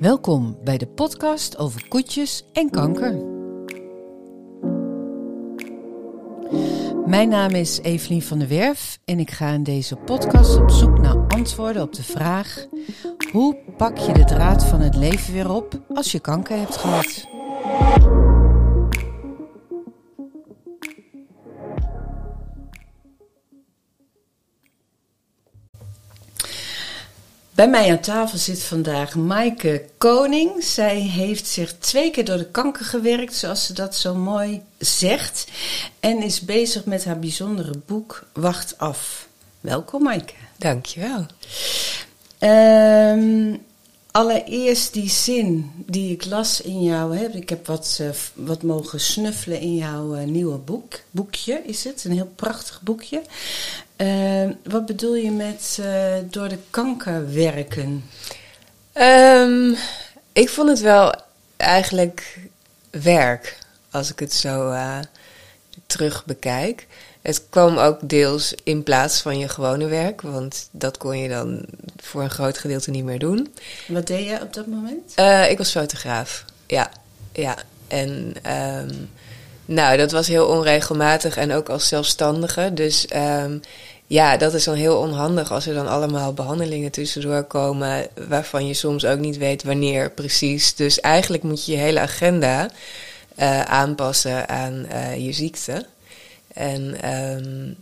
Welkom bij de podcast over koetjes en kanker. Mijn naam is Evelien van der Werf en ik ga in deze podcast op zoek naar antwoorden op de vraag: hoe pak je de draad van het leven weer op als je kanker hebt gehad? Bij mij aan tafel zit vandaag Maaike Koning. Zij heeft zich twee keer door de kanker gewerkt, zoals ze dat zo mooi zegt. En is bezig met haar bijzondere boek Wacht af. Welkom Maaike. Dankjewel. Um, allereerst die zin die ik las in jouw... Hè, ik heb wat, uh, wat mogen snuffelen in jouw uh, nieuwe boek. Boekje is het, een heel prachtig boekje. Uh, wat bedoel je met uh, door de kanker werken? Um, ik vond het wel eigenlijk werk, als ik het zo uh, terug bekijk. Het kwam ook deels in plaats van je gewone werk, want dat kon je dan voor een groot gedeelte niet meer doen. Wat deed je op dat moment? ik was fotograaf, ja. ja. En um, nou, dat was heel onregelmatig en ook als zelfstandige. Dus um, ja, dat is dan heel onhandig als er dan allemaal behandelingen tussendoor komen, waarvan je soms ook niet weet wanneer precies. Dus eigenlijk moet je je hele agenda uh, aanpassen aan uh, je ziekte. En um,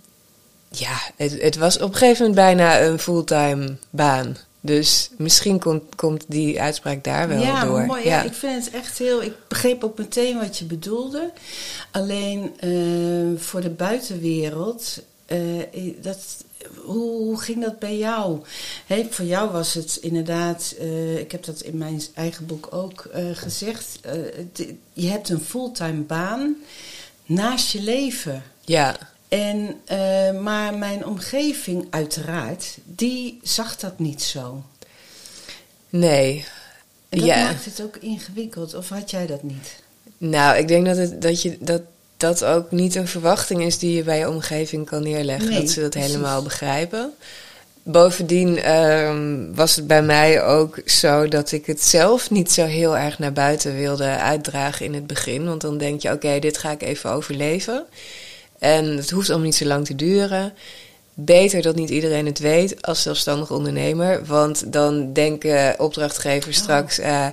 ja, het, het, was op een gegeven moment bijna een fulltime baan. Dus misschien komt, komt die uitspraak daar wel ja, door. Mooi, ja, ik vind het echt heel. Ik begreep ook meteen wat je bedoelde. Alleen uh, voor de buitenwereld. Uh, dat, hoe, hoe, ging dat bij jou? Hey, voor jou was het inderdaad, uh, ik heb dat in mijn eigen boek ook gezegd. je hebt een fulltime baan naast je leven. Ja. En, uh, maar mijn omgeving, uiteraard, die zag dat niet zo. Nee. En dat ja. maakt het ook ingewikkeld, of had jij dat niet? Nou, ik denk dat, het, dat, je, dat dat ook niet een verwachting is die je bij je omgeving kan neerleggen. Nee, dat ze dat precies. helemaal begrijpen. Bovendien um, was het bij mij ook zo dat ik het zelf niet zo heel erg naar buiten wilde uitdragen in het begin. Want dan denk je, oké, okay, dit ga ik even overleven. En het hoeft allemaal niet zo lang te duren. Beter dat niet iedereen het weet als zelfstandig ondernemer. Want dan denken opdrachtgevers oh. straks... Uh,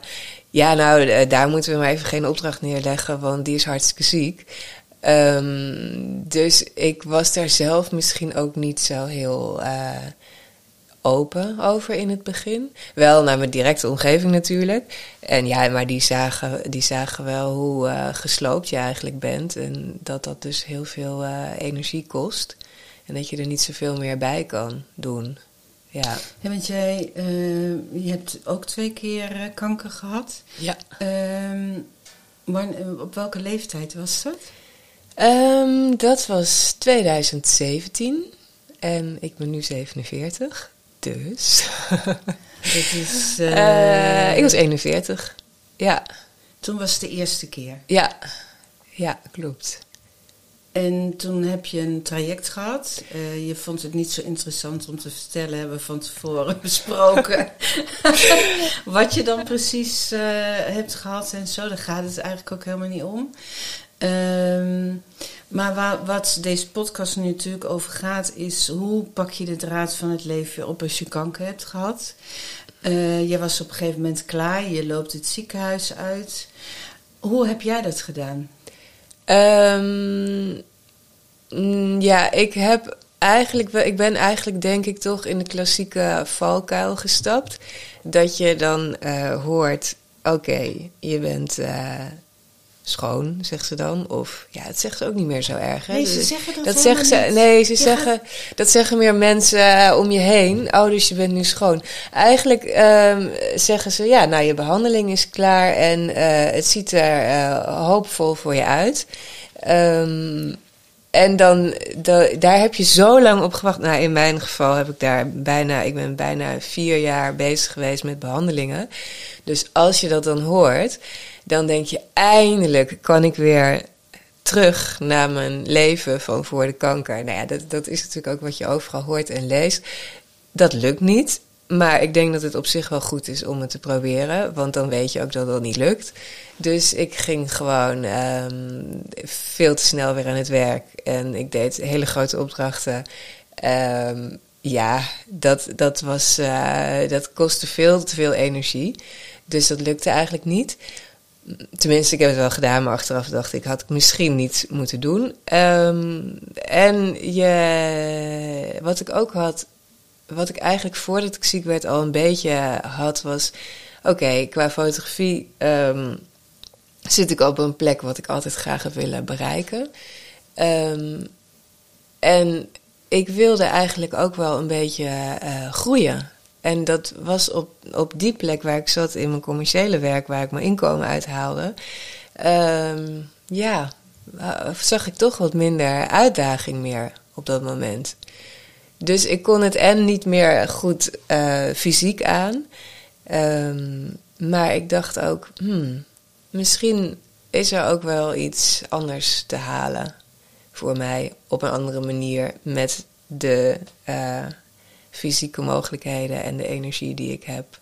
ja, nou, daar moeten we maar even geen opdracht neerleggen, want die is hartstikke ziek. Um, dus ik was daar zelf misschien ook niet zo heel uh, open over in het begin. Wel naar mijn directe omgeving natuurlijk. En ja, maar die zagen, die zagen wel hoe uh, gesloopt je eigenlijk bent. En dat dat dus heel veel uh, energie kost. En dat je er niet zoveel meer bij kan doen. Ja. ja want jij uh, je hebt ook twee keer kanker gehad. Ja. Um, maar op welke leeftijd was dat? Um, dat was 2017 en ik ben nu 47. Dus. dat is. Uh, ik was 41. Ja. Toen was het de eerste keer. Ja. Ja, klopt. En toen heb je een traject gehad. Uh, je vond het niet zo interessant om te vertellen, hebben we van tevoren besproken. Wat je dan precies uh, hebt gehad en zo. Daar gaat het eigenlijk ook helemaal niet om. Um, maar wat deze podcast nu natuurlijk over gaat, is hoe pak je de draad van het leven op als je kanker hebt gehad. Uh, je was op een gegeven moment klaar, je loopt het ziekenhuis uit. Hoe heb jij dat gedaan? Um, ja, ik heb eigenlijk, ik ben eigenlijk denk ik toch in de klassieke valkuil gestapt. Dat je dan uh, hoort, oké, je bent uh, schoon, zegt ze dan. Of ja, het zegt ze ook niet meer zo erg. Hè? Nee, ze zeggen dat, dat zeggen ze, niet. Nee, ze je zeggen, gaat... dat zeggen meer mensen uh, om je heen. Oh, dus je bent nu schoon. Eigenlijk um, zeggen ze, ja, nou, je behandeling is klaar en het ziet er hoopvol voor je uit. Um, en dan, de, daar heb je zo lang op gewacht. Nou, in mijn geval heb ik daar bijna, ik ben bijna vier jaar bezig geweest met behandelingen. Dus als je dat dan hoort, dan denk je eindelijk kan ik weer terug naar mijn leven van voor de kanker. Nou ja, dat, dat is natuurlijk ook wat je overal hoort en leest. Dat lukt niet. Maar ik denk dat het op zich wel goed is om het te proberen, want dan weet je ook dat het niet lukt. Dus ik ging gewoon ehm, veel te snel weer aan het werk en ik deed hele grote opdrachten. Ehm, ja, dat, dat, was, uh, dat kostte veel te veel energie. Dus dat lukte eigenlijk niet. Tenminste, ik heb het wel gedaan, maar achteraf dacht ik, had ik misschien niet moeten doen. Um, en je, wat ik ook had, wat ik eigenlijk voordat ik ziek werd al een beetje had, was: oké, qua fotografie um, zit ik op een plek wat ik altijd graag heb willen bereiken. Um, en ik wilde eigenlijk ook wel een beetje uh, groeien. En dat was op, op die plek waar ik zat in mijn commerciële werk, waar ik mijn inkomen uithaalde. Um, ja, uh, zag ik toch wat minder uitdaging meer op dat moment. Dus ik kon het en niet meer goed uh, fysiek aan. Um, maar ik dacht ook, hmm, misschien is er ook wel iets anders te halen voor mij op een andere manier met de uh, fysieke mogelijkheden en de energie die ik heb.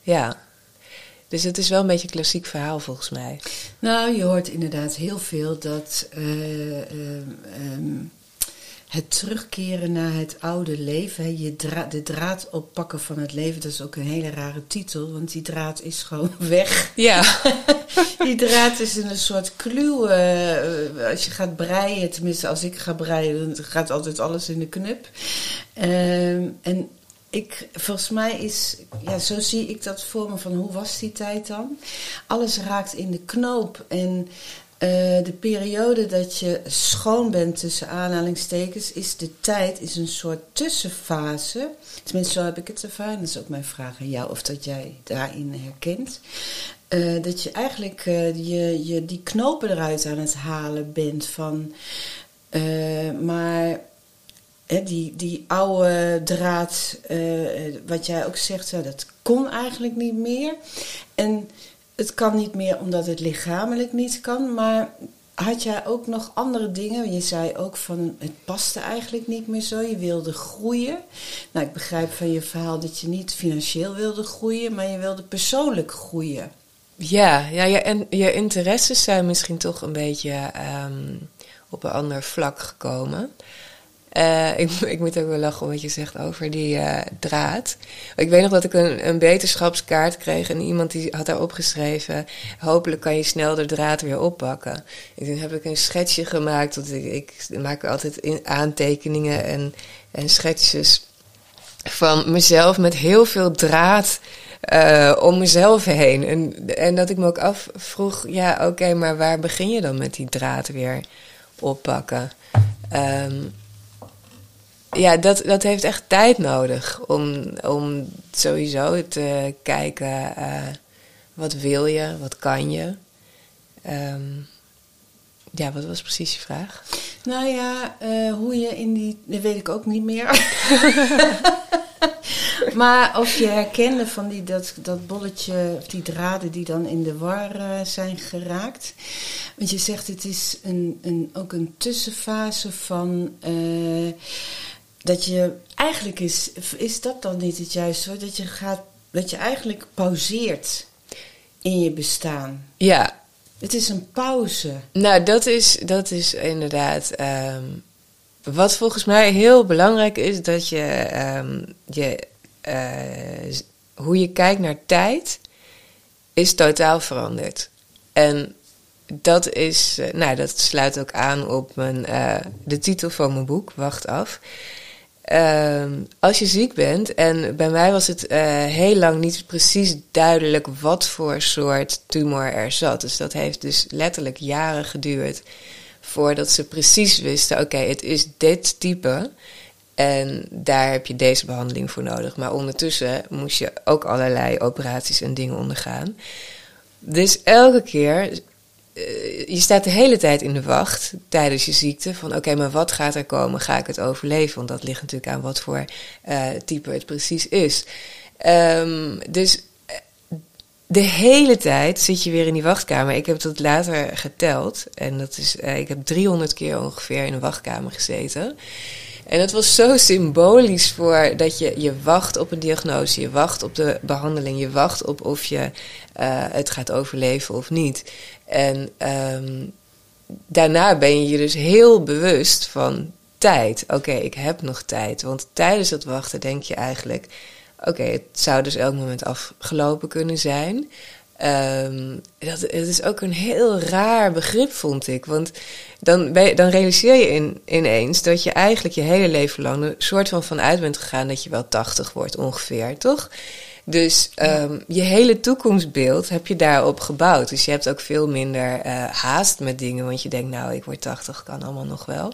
Ja. Dus het is wel een beetje een klassiek verhaal volgens mij. Nou, je hoort inderdaad heel veel dat uh, uh, um, het terugkeren naar het oude leven, je dra de draad oppakken van het leven, dat is ook een hele rare titel, want die draad is gewoon weg. Ja. die draad is in een soort kluw. Uh, als je gaat breien, tenminste als ik ga breien, dan gaat altijd alles in de knup. Uh, en ik, volgens mij is, ja, zo zie ik dat voor me van hoe was die tijd dan? Alles raakt in de knoop en uh, de periode dat je schoon bent tussen aanhalingstekens is de tijd, is een soort tussenfase. Tenminste, zo heb ik het ervaren. Dat is ook mijn vraag aan jou of dat jij daarin herkent. Uh, dat je eigenlijk uh, je, je die knopen eruit aan het halen bent van. maar hè, die, die oude draad, wat jij ook zegt, dat kon eigenlijk niet meer. En het kan niet meer omdat het lichamelijk niet kan, maar had jij ook nog andere dingen? Je zei ook van het paste eigenlijk niet meer zo. Je wilde groeien. Nou, ik begrijp van je verhaal dat je niet financieel wilde groeien, maar je wilde persoonlijk groeien. Ja, ja, en je interesses zijn misschien toch een beetje um, op een ander vlak gekomen. Uh, ik, ik, moet ook wel lachen wat je zegt over die uh, draad. Ik weet nog dat ik een, een wetenschapskaart kreeg en iemand die had daar opgeschreven: hopelijk kan je snel de draad weer oppakken. En toen heb ik een schetsje gemaakt, want ik, ik maak altijd in, aantekeningen en, en schetsjes van mezelf met heel veel draad. Uh, om mezelf heen. En, en dat ik me ook afvroeg: ja, oké, maar waar begin je dan met die draad weer oppakken? Um, ja, dat, dat heeft echt tijd nodig om, om sowieso te kijken uh, wat wil je, wat kan je. Um, ja, wat was precies je vraag? Nou ja, uh, hoe je in die. Dat weet ik ook niet meer. maar of je herkende van die, dat, dat bolletje, of die draden die dan in de war uh, zijn geraakt. Want je zegt het is een, een, ook een tussenfase van. Uh, dat je eigenlijk is, is dat dan niet het juiste woord? Dat je gaat, dat je eigenlijk pauzeert in je bestaan. Ja. Het is een pauze. Nou, dat is, dat is inderdaad. Um, wat volgens mij heel belangrijk is, dat je, um, je uh, hoe je kijkt naar tijd, is totaal veranderd. En dat is, uh, nou, dat sluit ook aan op mijn, uh, de titel van mijn boek, Wacht af. Uh, als je ziek bent, en bij mij was het uh, heel lang niet precies duidelijk wat voor soort tumor er zat. Dus dat heeft dus letterlijk jaren geduurd voordat ze precies wisten: oké, het is dit type. En daar heb je deze behandeling voor nodig. Maar ondertussen moest je ook allerlei operaties en dingen ondergaan. Dus elke keer uh, je staat de hele tijd in de wacht tijdens je ziekte. Van oké, maar wat gaat er komen? Ga ik het overleven? Want dat ligt natuurlijk aan wat voor uh, type het precies is. Um, dus eh, de hele tijd zit je weer in die wachtkamer. Ik heb dat later geteld. En dat is, ik heb 300 keer ongeveer in een wachtkamer gezeten. En het was zo symbolisch voor dat je, je wacht op een diagnose, je wacht op de behandeling, je wacht op of je het gaat overleven of niet. En um, daarna ben je je dus heel bewust van tijd. Oké, ik heb nog tijd. Want tijdens het wachten denk je eigenlijk: oké, het zou dus elk moment afgelopen kunnen zijn. Um, dat, is ook een heel raar begrip, vond ik. Want dan, ben je, dan realiseer je in, ineens dat je eigenlijk je hele leven lang een soort van vanuit bent gegaan dat je wel 80 wordt ongeveer, toch? Dus um, je hele toekomstbeeld heb je daarop gebouwd. Dus je hebt ook veel minder uh, haast met dingen, want je denkt, nou, ik word 80, kan allemaal nog wel.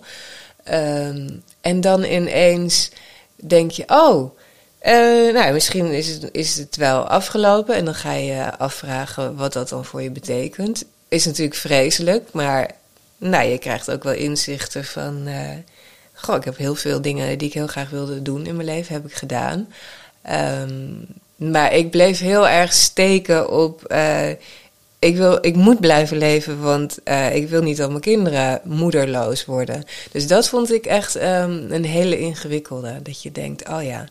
Um, en dan ineens denk je, oh, uh, nou, misschien is het, is het wel afgelopen en dan ga je afvragen wat dat dan voor je betekent. Is natuurlijk vreselijk, maar nou, je krijgt ook wel inzichten van. Uh, goh, ik heb heel veel dingen die ik heel graag wilde doen in mijn leven, heb ik gedaan. Um, maar ik bleef heel erg steken op. Uh, ik, wil, ik moet blijven leven, want uh, ik wil niet dat mijn kinderen moederloos worden. Dus dat vond ik echt um, een hele ingewikkelde. Dat je denkt, oh ja,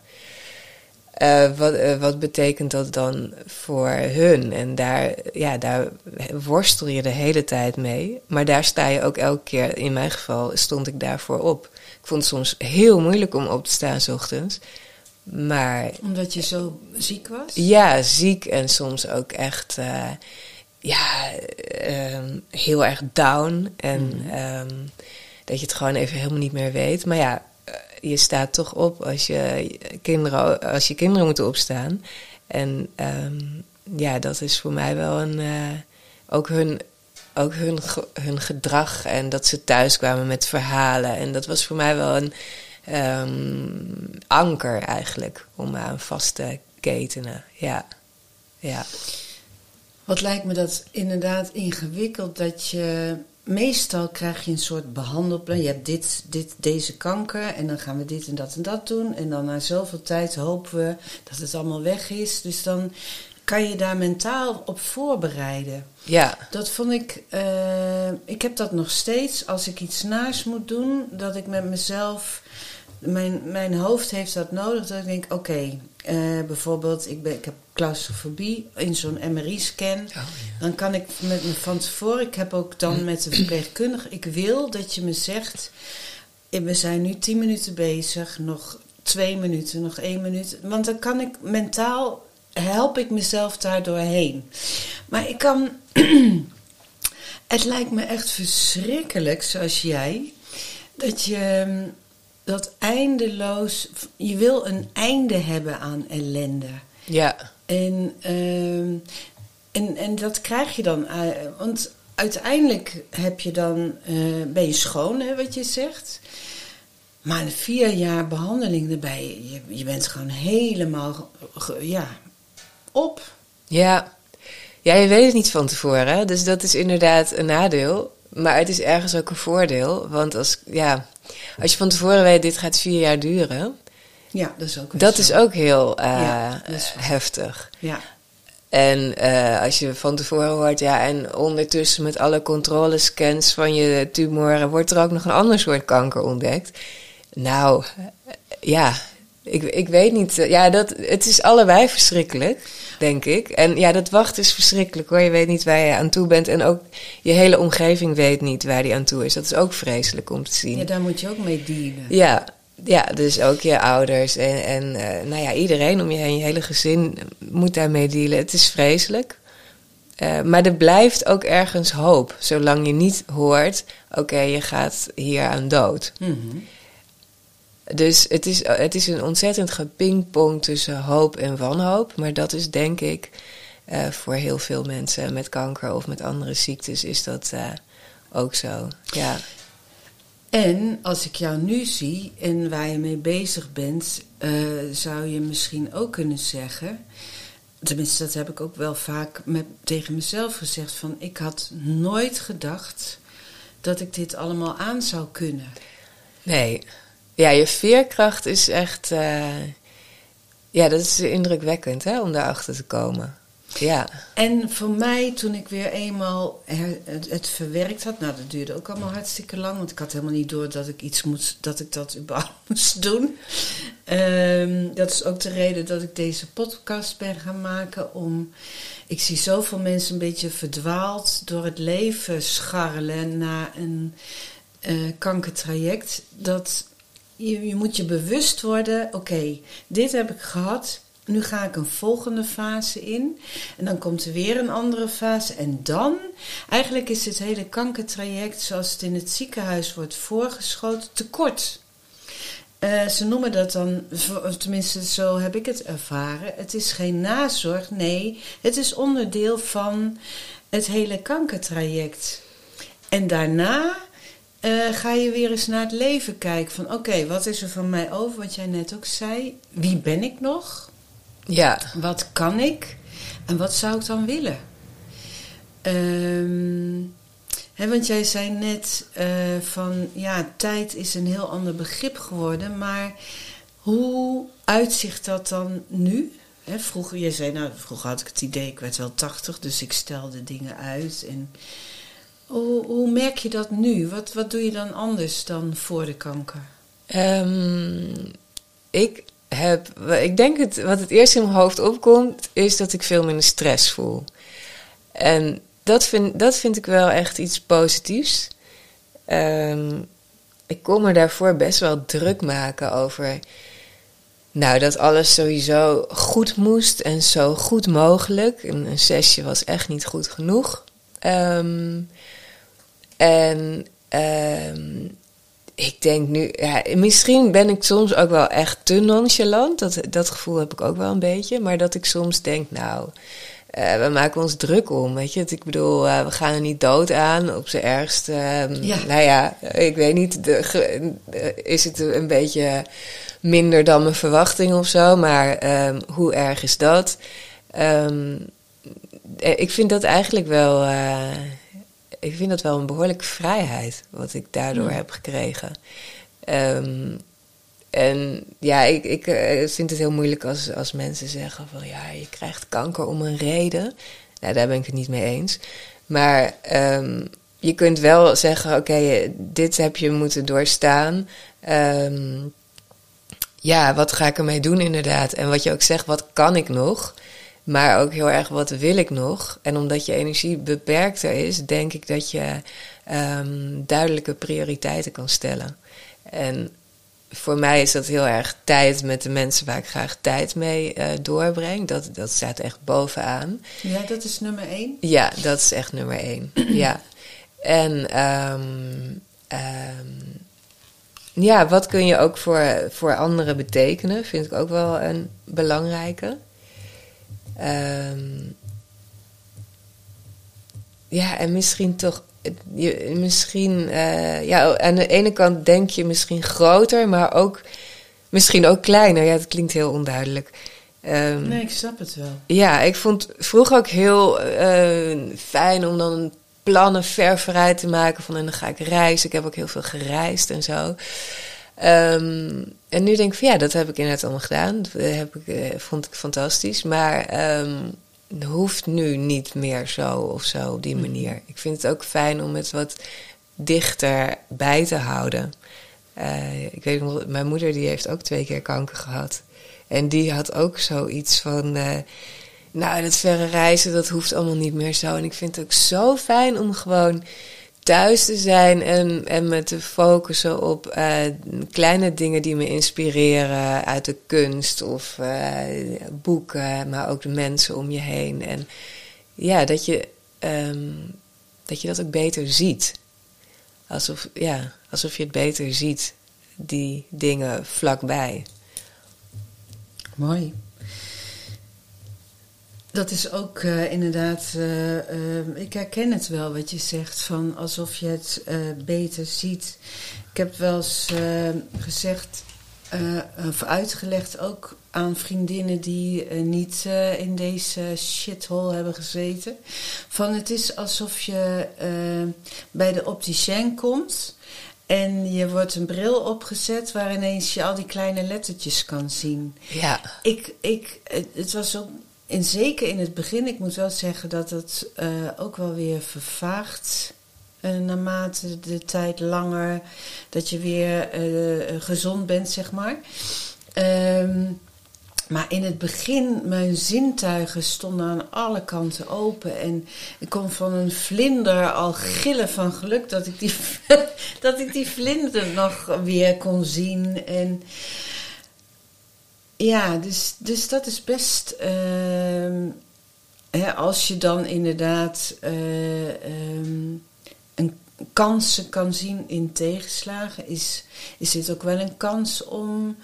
uh, wat, wat betekent dat dan voor hun? En daar, ja, daar worstel je de hele tijd mee. Maar daar sta je ook elke keer, in mijn geval, stond ik daarvoor op. Ik vond het soms heel moeilijk om op te staan s ochtends. Maar, Omdat je zo ziek was? Ja, ziek en soms ook echt uh, ja, um, heel erg down. En mm. um, dat je het gewoon even helemaal niet meer weet. Maar ja, je staat toch op als je kinderen, als je kinderen moeten opstaan. En um, ja, dat is voor mij wel een. Uh, ook hun, ook hun, hun gedrag en dat ze thuis kwamen met verhalen. En dat was voor mij wel een um, anker eigenlijk om aan vast te ketenen. Ja. ja. Wat lijkt me dat inderdaad ingewikkeld dat je meestal krijg je een soort behandelplan. Je hebt dit, dit, deze kanker en dan gaan we dit en dat en dat doen. En dan na zoveel tijd hopen we dat het allemaal weg is. Dus dan kan je daar mentaal op voorbereiden. Ja. Dat vond ik. Uh, ik heb dat nog steeds als ik iets naars moet doen, dat ik met mezelf mijn, mijn hoofd heeft dat nodig. Dat ik denk, oké, okay, uh, bijvoorbeeld, ik, ben, ik heb claustrofobie in zo'n MRI-scan. Oh, ja. Dan kan ik met me van tevoren, ik heb ook dan met de verpleegkundige, ik wil dat je me zegt, we zijn nu tien minuten bezig, nog twee minuten, nog één minuut. Want dan kan ik mentaal, help ik mezelf daar doorheen. Maar ik kan, het lijkt me echt verschrikkelijk, zoals jij, dat je dat eindeloos. Je wil een einde hebben aan ellende. Ja. En, uh, en, en dat krijg je dan. Uh, want uiteindelijk heb je dan, uh, ben je schoon, hè, wat je zegt. Maar vier jaar behandeling erbij, je, je bent gewoon helemaal ja, op. Ja. ja, je weet het niet van tevoren. Dus dat is inderdaad een nadeel. Maar het is ergens ook een voordeel. Want als, ja, als je van tevoren weet, dit gaat vier jaar duren. Ja, dat is ook Dat zo. is ook heel uh, ja, heftig. Ja. En uh, als je van tevoren hoort, ja, en ondertussen met alle controlescans van je tumoren wordt er ook nog een ander soort kanker ontdekt. Nou, ja, ik, ik weet niet. Ja, dat, het is allebei verschrikkelijk denk ik. En ja, dat wachten is verschrikkelijk hoor. Je weet niet waar je aan toe bent. En ook je hele omgeving weet niet waar die aan toe is. Dat is ook vreselijk om te zien. Ja, daar moet je ook mee dealen. Ja, ja dus ook je ouders en, en uh, nou ja, iedereen om je heen, je hele gezin moet daarmee dealen. Het is vreselijk. Uh, maar er blijft ook ergens hoop, zolang je niet hoort: oké, okay, je gaat hier aan dood. Mm -hmm. Dus het is, het is een ontzettend gepingpong tussen hoop en wanhoop. Maar dat is denk ik uh, voor heel veel mensen met kanker of met andere ziektes is dat uh, ook zo. Ja. En als ik jou nu zie en waar je mee bezig bent, uh, zou je misschien ook kunnen zeggen. Tenminste, dat heb ik ook wel vaak met, tegen mezelf gezegd: van ik had nooit gedacht dat ik dit allemaal aan zou kunnen. Nee. Ja, je veerkracht is echt. Uh, ja, dat is indrukwekkend hè, om daarachter te komen. Ja. En voor mij, toen ik weer eenmaal het, verwerkt had, nou dat duurde ook allemaal hartstikke lang, want ik had helemaal niet door dat ik iets moest, dat ik dat überhaupt moest doen. Ehm, dat is ook de reden dat ik deze podcast ben gaan maken. Om, ik zie zoveel mensen een beetje verdwaald door het leven scharrelen na een eh, kankertraject. Dat je, moet je bewust worden, oké, dit heb ik gehad. Nu ga ik een volgende fase in. En dan komt er weer een andere fase. En dan, eigenlijk is het hele kankertraject zoals het in het ziekenhuis wordt voorgeschoten, te kort. Eh, ze noemen dat dan, tenminste zo heb ik het ervaren. Het is geen nazorg, nee, het is onderdeel van het hele kankertraject. En daarna eh, ga je weer eens naar het leven kijken. Van oké, wat is er van mij over? Wat jij net ook zei. Wie ben ik nog? Ja. Wat kan ik? En wat zou ik dan willen? Ehm, hè, want jij zei net eh, van ja, tijd is een heel ander begrip geworden. Maar hoe uitzicht dat dan nu? Hè, vroeger, je zei, nou, vroeger had ik het idee, ik werd wel 80, dus ik stelde dingen uit. En hoe, merk je dat nu? Wat, wat doe je dan anders dan voor de kanker? Ehm, ik heb, ik denk het, wat het eerst in mijn hoofd opkomt, is dat ik veel minder stress voel. En dat vind, dat vind ik wel echt iets positiefs. Ehm, ik kon me daarvoor best wel druk maken over. Nou, dat alles sowieso goed moest en zo goed mogelijk. Een, een sessie was echt niet goed genoeg. Ehm, en ehm, ik denk nu, ja, misschien ben ik soms ook wel echt te nonchalant. Dat, dat gevoel heb ik ook wel een beetje. Maar dat ik soms denk, nou, eh, we maken ons druk om. Weet je, ik bedoel, uh, we gaan er niet dood aan op zijn ergst. Uh, Ja. Nou ja, ik weet niet, de, ge- eh, is het een beetje minder dan mijn verwachting of zo. Maar ehm, hoe erg is dat? Ehm, eh, ik vind dat eigenlijk wel. eh, ik vind dat wel een behoorlijke vrijheid, wat ik daardoor Ja. heb gekregen. Ehm, en ja, ik, ik eh, vind het heel moeilijk als, als mensen zeggen van ja, je krijgt kanker om een reden. Nou, daar ben ik het niet mee eens. Maar ehm, je kunt wel zeggen, oké, dit heb je moeten doorstaan. Ehm, ja, wat ga ik ermee doen inderdaad? En wat je ook zegt, wat kan ik nog? Maar ook heel erg, wat wil ik nog? En omdat je energie beperkter is, denk ik dat je ehm, duidelijke prioriteiten kan stellen. En voor mij is dat heel erg tijd met de mensen waar ik graag tijd mee eh, doorbreng. Dat, dat staat echt bovenaan. Ja, dat is nummer één. Ja, dat is echt nummer één. ja. En ehm, ehm, ja, wat kun je ook voor, voor anderen betekenen? Vind ik ook wel een belangrijke. Ehm, ja, en misschien toch. Je, misschien, eh, ja, aan de ene kant denk je misschien groter, maar ook misschien ook kleiner. Ja, dat klinkt heel onduidelijk. Ehm, Nee, ik snap het wel. ja, ik vond vroeger ook heel eh, fijn om dan plannen ver vooruit te maken. Van en dan ga ik reizen. Ik heb ook heel veel gereisd en zo. Ehm, en nu denk ik van ja, dat heb ik inderdaad allemaal gedaan. Dat heb ik, eh, vond ik fantastisch. Maar ehm, het hoeft nu niet meer zo of zo op die manier. Ik vind het ook fijn om het wat dichter bij te houden. Eh, ik weet nog, mijn moeder die heeft ook twee keer kanker gehad. En die had ook zoiets van. eh, nou, dat verre reizen, dat hoeft allemaal niet meer zo. En ik vind het ook zo fijn om gewoon thuis te zijn en, en me te focussen op eh, kleine dingen die me inspireren uit de kunst of eh, boeken, maar ook de mensen om je heen. En ja, dat je, ehm, dat je dat ook beter ziet. Alsof, ja, alsof je het beter ziet, die dingen vlakbij. Mooi. Dat is ook eh, inderdaad, eh, eh, ik herken het wel wat je zegt, van alsof je het beter ziet. Ik heb wel eens gezegd, of uitgelegd ook aan vriendinnen die niet in deze shithole hebben gezeten. Van het is alsof je bij de opticien komt en je wordt een bril opgezet waar ineens je al die kleine lettertjes kan zien. Ja, Ik, ik, het, het was ook en zeker in het begin, ik moet wel zeggen dat het uh, ook wel weer vervaagt. Uh, naarmate de tijd langer, dat je weer uh, gezond bent, zeg maar. Um, maar in het begin, mijn zintuigen stonden aan alle kanten open. En ik kon van een vlinder al gillen van geluk dat ik die, dat ik die vlinder nog weer kon zien. En ja, dus, dus dat is best. Uh, hè, als je dan inderdaad uh, um, een kansen kan zien in tegenslagen, is, is dit ook wel een kans om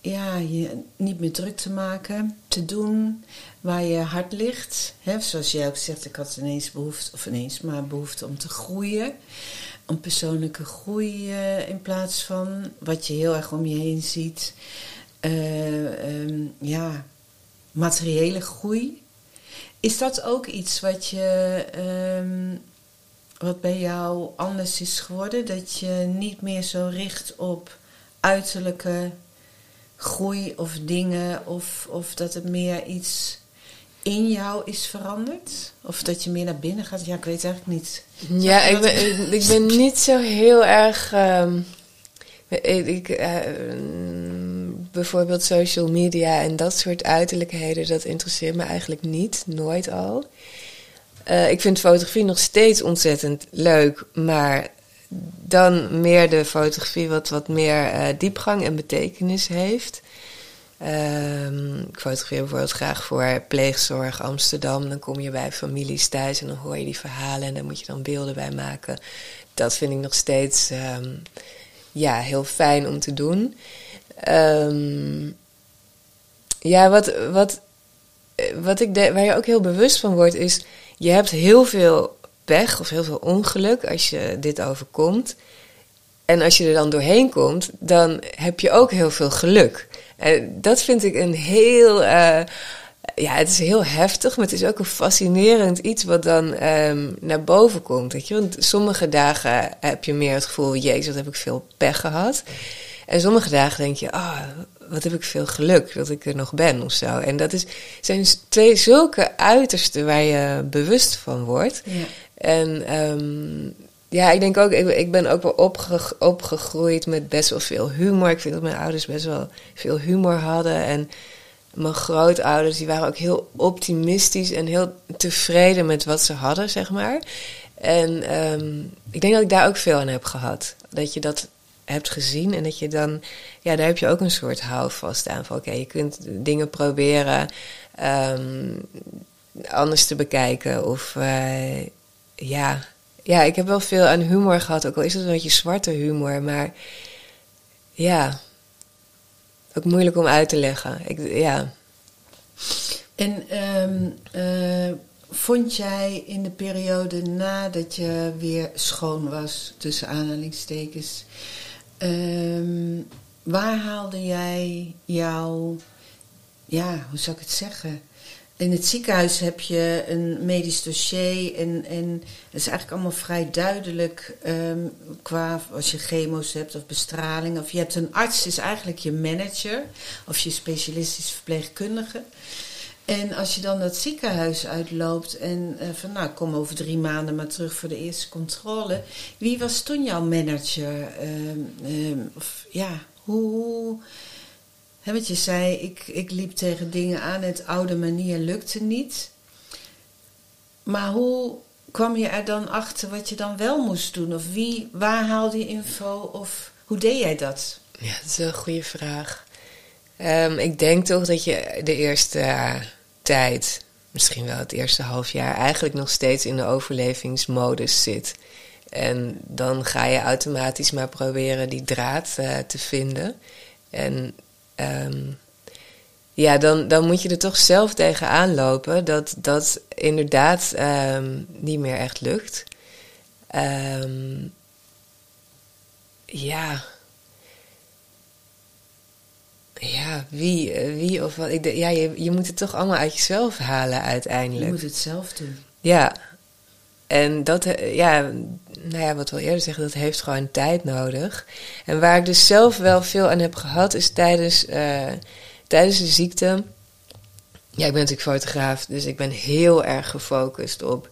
ja, je niet meer druk te maken, te doen waar je hart ligt. Hè, zoals jij ook zegt, ik had ineens behoefte, of ineens maar behoefte om te groeien. Om persoonlijke groei uh, in plaats van wat je heel erg om je heen ziet. Uh, um, ja, materiële groei. Is dat ook iets wat je. Um, wat bij jou anders is geworden? Dat je niet meer zo richt op uiterlijke groei of dingen, of, of dat het meer iets in jou is veranderd? Of dat je meer naar binnen gaat? Ja, ik weet eigenlijk niet. Ja, ik ben, ik ben niet zo heel erg. Um, ik, uh, bijvoorbeeld social media en dat soort uiterlijkheden, dat interesseert me eigenlijk niet, nooit al. Uh, ik vind fotografie nog steeds ontzettend leuk, maar dan meer de fotografie wat, wat meer uh, diepgang en betekenis heeft. Um, ik fotografeer bijvoorbeeld graag voor pleegzorg Amsterdam. Dan kom je bij families thuis en dan hoor je die verhalen en daar moet je dan beelden bij maken. Dat vind ik nog steeds um, ja, heel fijn om te doen. Um, ja, wat, wat, wat ik waar je ook heel bewust van wordt, is je hebt heel veel pech of heel veel ongeluk als je dit overkomt. En als je er dan doorheen komt, dan heb je ook heel veel geluk. En dat vind ik een heel. Uh, ja, het is heel heftig, maar het is ook een fascinerend iets wat dan um, naar boven komt. Weet je? Want sommige dagen heb je meer het gevoel, jezus, wat heb ik veel pech gehad. En sommige dagen denk je, ah, oh, wat heb ik veel geluk dat ik er nog ben of zo. En dat is, zijn twee zulke uitersten waar je bewust van wordt. Ja. En um, ja, ik denk ook, ik, ik ben ook wel opge, opgegroeid met best wel veel humor. Ik vind dat mijn ouders best wel veel humor hadden. En mijn grootouders, die waren ook heel optimistisch en heel tevreden met wat ze hadden, zeg maar. En um, ik denk dat ik daar ook veel aan heb gehad. Dat je dat hebt gezien en dat je dan, ja, daar heb je ook een soort houvast aan. Van oké, je kunt dingen proberen um, anders te bekijken. Of uh, ja, ja, ik heb wel veel aan humor gehad. Ook al is het een beetje zwarte humor, maar ja, ook moeilijk om uit te leggen. Ik, ja. En um, uh, vond jij in de periode nadat je weer schoon was, tussen aanhalingstekens, um, waar haalde jij jouw, ja, hoe zou ik het zeggen? in het ziekenhuis heb je een medisch dossier en, en het is eigenlijk allemaal vrij duidelijk um, qua als je chemo's hebt of bestraling. Of je hebt een arts, is eigenlijk je manager of je specialistisch verpleegkundige. En als je dan dat ziekenhuis uitloopt en uh, van nou kom over drie maanden maar terug voor de eerste controle. Wie was toen jouw manager? Um, um, of ja, hoe wat je zei, ik, ik liep tegen dingen aan, het oude manier lukte niet. Maar hoe kwam je er dan achter wat je dan wel moest doen? Of wie, waar haalde je info? Of hoe deed jij dat? Ja, dat is een goede vraag. Um, ik denk toch dat je de eerste uh, tijd, misschien wel het eerste half jaar, eigenlijk nog steeds in de overlevingsmodus zit. En dan ga je automatisch maar proberen die draad uh, te vinden. En um, ja, dan, dan moet je er toch zelf tegenaan lopen dat dat inderdaad um, niet meer echt lukt. Um, ja. Ja, wie, wie of wat. Ik, ja, je, je moet het toch allemaal uit jezelf halen uiteindelijk. Je moet het zelf doen. Ja. En dat, ja, nou ja, wat we eerder zeggen, dat heeft gewoon tijd nodig. En waar ik dus zelf wel veel aan heb gehad, is tijdens, uh, tijdens de ziekte. ja, ik ben natuurlijk fotograaf, dus ik ben heel erg gefocust op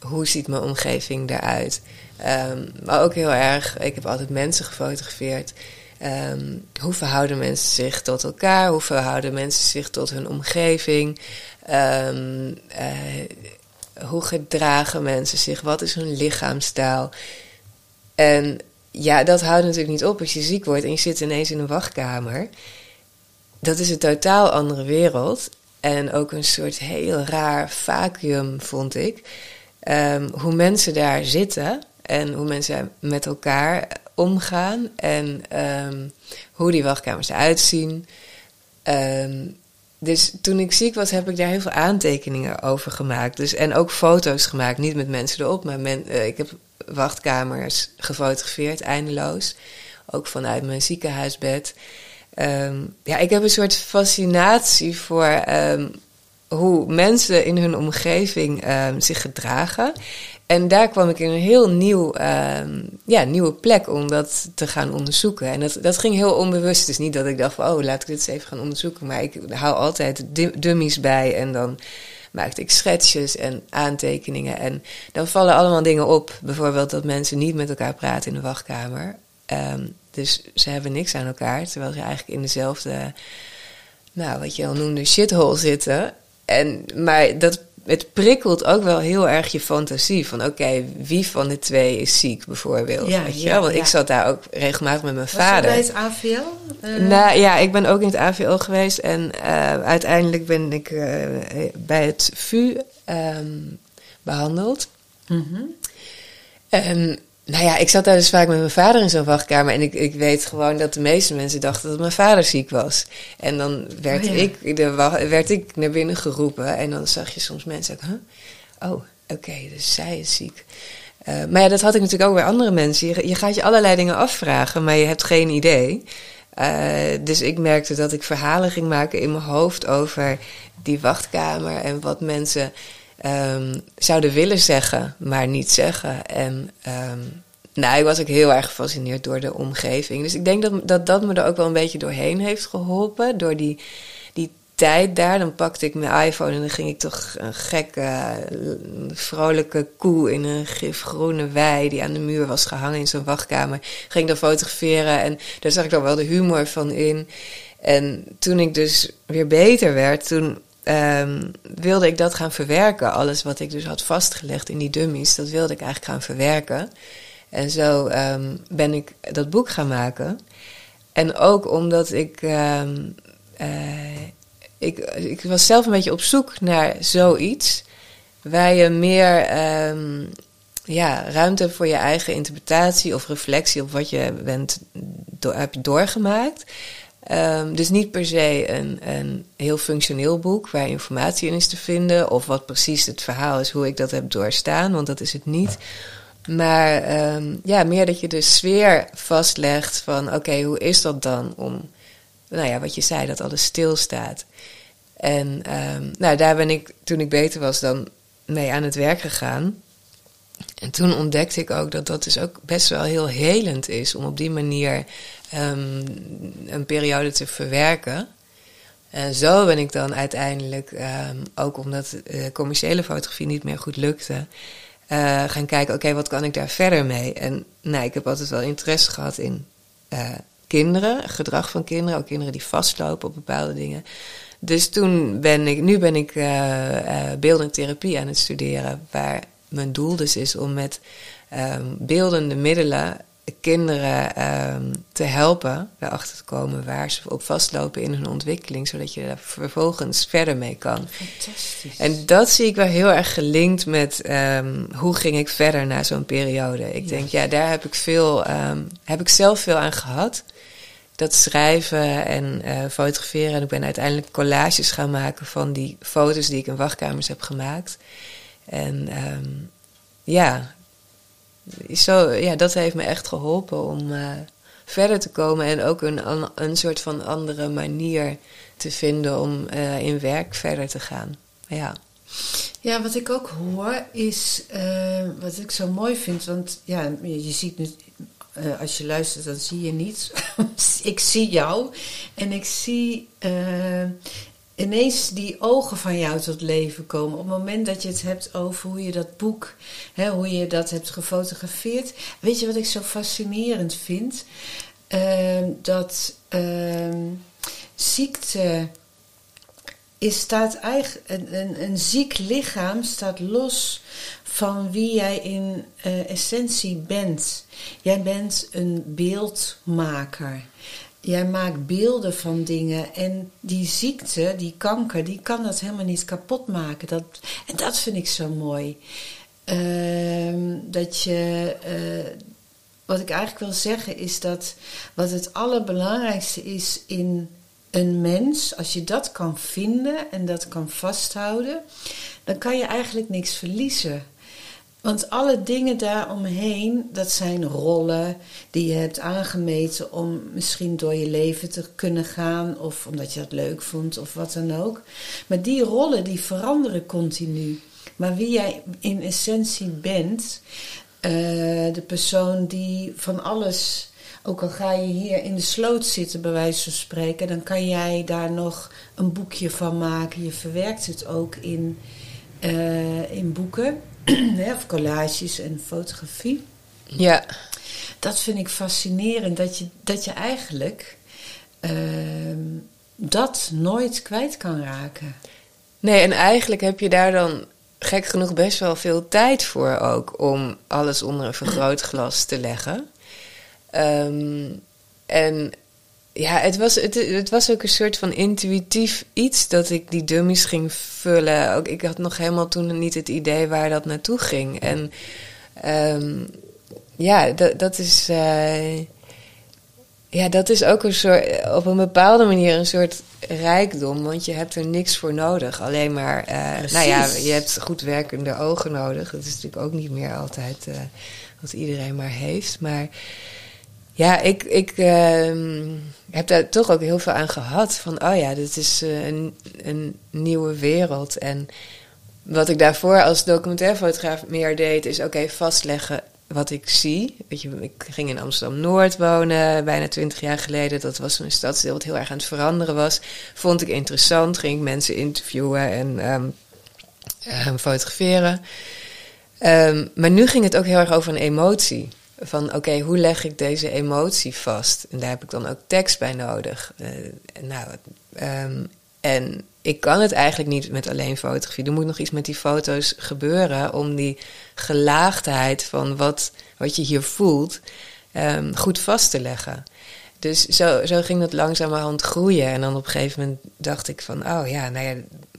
hoe ziet mijn omgeving eruit. Um, maar ook heel erg, ik heb altijd mensen gefotografeerd. Um, hoe verhouden mensen zich tot elkaar? Hoe verhouden mensen zich tot hun omgeving? Um, uh, hoe gedragen mensen zich? Wat is hun lichaamstaal? En ja, dat houdt natuurlijk niet op als je ziek wordt en je zit ineens in een wachtkamer. Dat is een totaal andere wereld. En ook een soort heel raar vacuüm, vond ik. Um, hoe mensen daar zitten en hoe mensen met elkaar omgaan en um, hoe die wachtkamers eruit zien. Um, dus toen ik ziek was, heb ik daar heel veel aantekeningen over gemaakt. Dus, en ook foto's gemaakt, niet met mensen erop, maar men, uh, ik heb wachtkamers gefotografeerd, eindeloos. Ook vanuit mijn ziekenhuisbed. Um, ja, ik heb een soort fascinatie voor hoe mensen in hun omgeving zich gedragen. En daar kwam ik in een heel nieuw, uh, ja, nieuwe plek om dat te gaan onderzoeken. En dat, dat ging heel onbewust. Is niet dat ik dacht van, oh, laat ik dit eens even gaan onderzoeken. Maar ik hou altijd dummies bij en dan maakte ik schetsjes en aantekeningen. En dan vallen allemaal dingen op. Bijvoorbeeld dat mensen niet met elkaar praten in de wachtkamer. Um, dus ze hebben niks aan elkaar, terwijl ze eigenlijk in dezelfde, nou, wat je al noemde, shithole zitten. En, maar dat het prikkelt ook wel heel erg je fantasie. Van oké, wie van de twee is ziek bijvoorbeeld? Ja, weet je ja, Want ik zat daar ook regelmatig met mijn Was vader. bij het AVL? Uh... Eh, nou ja, ik ben ook in het AVL geweest. En uh, uiteindelijk ben ik uh, bij het VU um, behandeld. Mm -hmm. En nou ja, ik zat daar dus vaak met mijn vader in zo'n wachtkamer. En ik, ik weet gewoon dat de meeste mensen dachten dat mijn vader ziek was. En dan werd, oh, ja. ik, de, werd ik naar binnen geroepen. En dan zag je soms mensen ook, huh? oh, oké, okay, dus zij is ziek. Uh, maar ja, dat had ik natuurlijk ook bij andere mensen. Je, je, gaat je allerlei dingen afvragen, maar je hebt geen idee. Uh, dus ik merkte dat ik verhalen ging maken in mijn hoofd over die wachtkamer en wat mensen um, zouden willen zeggen, maar niet zeggen. En um, nou, ik was ook heel erg gefascineerd door de omgeving. Dus ik denk dat, dat dat me er ook wel een beetje doorheen heeft geholpen. Door die, die tijd daar. Dan pakte ik mijn iPhone en dan ging ik toch een gekke, vrolijke koe in een gifgroene wei die aan de muur was gehangen in zo'n wachtkamer. Ging dan fotograferen en daar zag ik dan wel de humor van in. En toen ik dus weer beter werd, toen um, wilde ik dat gaan verwerken. Alles wat ik dus had vastgelegd in die dummies, dat wilde ik eigenlijk gaan verwerken. En zo um, ben ik dat boek gaan maken. En ook omdat ik, um, uh, ik. Ik was zelf een beetje op zoek naar zoiets. Waar je meer ja, ruimte voor je eigen interpretatie of reflectie op wat je bent, door, hebt doorgemaakt. Um, dus niet per se een, een heel functioneel boek waar informatie in is te vinden. Of wat precies het verhaal is, hoe ik dat heb doorstaan, want dat is het niet. Maar um, ja, meer dat je de sfeer vastlegt van oké, okay, hoe is dat dan om, nou ja, wat je zei, dat alles stilstaat. En um, nou, daar ben ik, toen ik beter was, dan mee aan het werk gegaan. En toen ontdekte ik ook dat dat dus ook best wel heel helend is om op die manier um, een periode te verwerken. En zo ben ik dan uiteindelijk, um, ook omdat commerciële fotografie niet meer goed lukte, uh, gaan kijken, oké, wat kan ik daar verder mee? En nou, ik heb altijd wel interesse gehad in uh, kinderen, gedrag van kinderen, ook kinderen die vastlopen op bepaalde dingen. Dus toen ben ik, nu ben ik beeldende therapie aan het studeren, waar mijn doel dus is om met um, beeldende middelen kinderen um, te helpen erachter te komen waar ze op vastlopen in hun ontwikkeling, zodat je daar vervolgens verder mee kan. Fantastisch. En dat zie ik wel heel erg gelinkt met um, hoe ging ik verder na zo'n periode. Ik denk, ja, daar heb ik veel, um, heb ik zelf veel aan gehad. Dat schrijven en uh, fotograferen. En ik ben uiteindelijk collages gaan maken van die foto's die ik in wachtkamers heb gemaakt. En ja, zo, ja, dat heeft me echt geholpen om uh, verder te komen en ook een, een soort van andere manier te vinden om uh, in werk verder te gaan. Ja. Ja, wat ik ook hoor is, uh, wat ik zo mooi vind, want ja, je, je ziet nu, als je luistert, dan zie je niets. ik zie jou en ik zie ineens die ogen van jou tot leven komen. Op het moment dat je het hebt over hoe je dat boek, hè, hoe je dat hebt gefotografeerd. Weet je wat ik zo fascinerend vind? Ehm, dat ehm, ziekte is, staat eigenlijk, een, een, een, ziek lichaam staat los van wie jij in uh, essentie bent. Jij bent een beeldmaker. Jij maakt beelden van dingen en die ziekte, die kanker, die kan dat helemaal niet kapot maken. Dat, en dat vind ik zo mooi. Uh, dat je, uh, wat ik eigenlijk wil zeggen is dat wat het allerbelangrijkste is in een mens, als je dat kan vinden en dat kan vasthouden, dan kan je eigenlijk niks verliezen. Want alle dingen daaromheen, dat zijn rollen die je hebt aangemeten om misschien door je leven te kunnen gaan, of omdat je dat leuk vond, of wat dan ook. Maar die rollen die veranderen continu. Maar wie jij in essentie bent, uh, de persoon die van alles ook al ga je hier in de sloot zitten, bij wijze van spreken, dan kan jij daar nog een boekje van maken. Je verwerkt het ook in, uh, in boeken, of collages en fotografie. Ja. Dat vind ik fascinerend, dat je, dat je eigenlijk uh, dat nooit kwijt kan raken. Nee, en eigenlijk heb je daar dan gek genoeg best wel veel tijd voor ook om alles onder een vergrootglas te leggen. Um, en ja, het was, het, het, was ook een soort van intuïtief iets dat ik die dummies ging vullen. Ook, ik had nog helemaal toen niet het idee waar dat naartoe ging. En um, ja, dat, dat is. Uh, ja, dat is ook een soort, op een bepaalde manier een soort rijkdom, want je hebt er niks voor nodig. Alleen maar, uh, nou ja, je hebt goed werkende ogen nodig. Dat is natuurlijk ook niet meer altijd uh, wat iedereen maar heeft. Maar ja, ik, ik uh, heb daar toch ook heel veel aan gehad. Van, oh ja, dit is uh, een, een nieuwe wereld. En wat ik daarvoor als documentairfotograaf meer deed, is oké, vastleggen wat ik zie. Weet je, ik ging in Amsterdam-Noord wonen, bijna twintig jaar geleden. Dat was een stadsdeel wat heel erg aan het veranderen was. Vond ik interessant, ging ik mensen interviewen en um, um, fotograferen. Maar nu ging het ook heel erg over een emotie van oké, hoe leg ik deze emotie vast? En daar heb ik dan ook tekst bij nodig. Uh, nou, um, en ik kan het eigenlijk niet met alleen fotografie. Er moet nog iets met die foto's gebeuren om die gelaagdheid van wat, wat je hier voelt um, goed vast te leggen. Dus zo, zo ging dat langzamerhand groeien. En dan op een gegeven moment dacht ik van, oh ja, nou ja,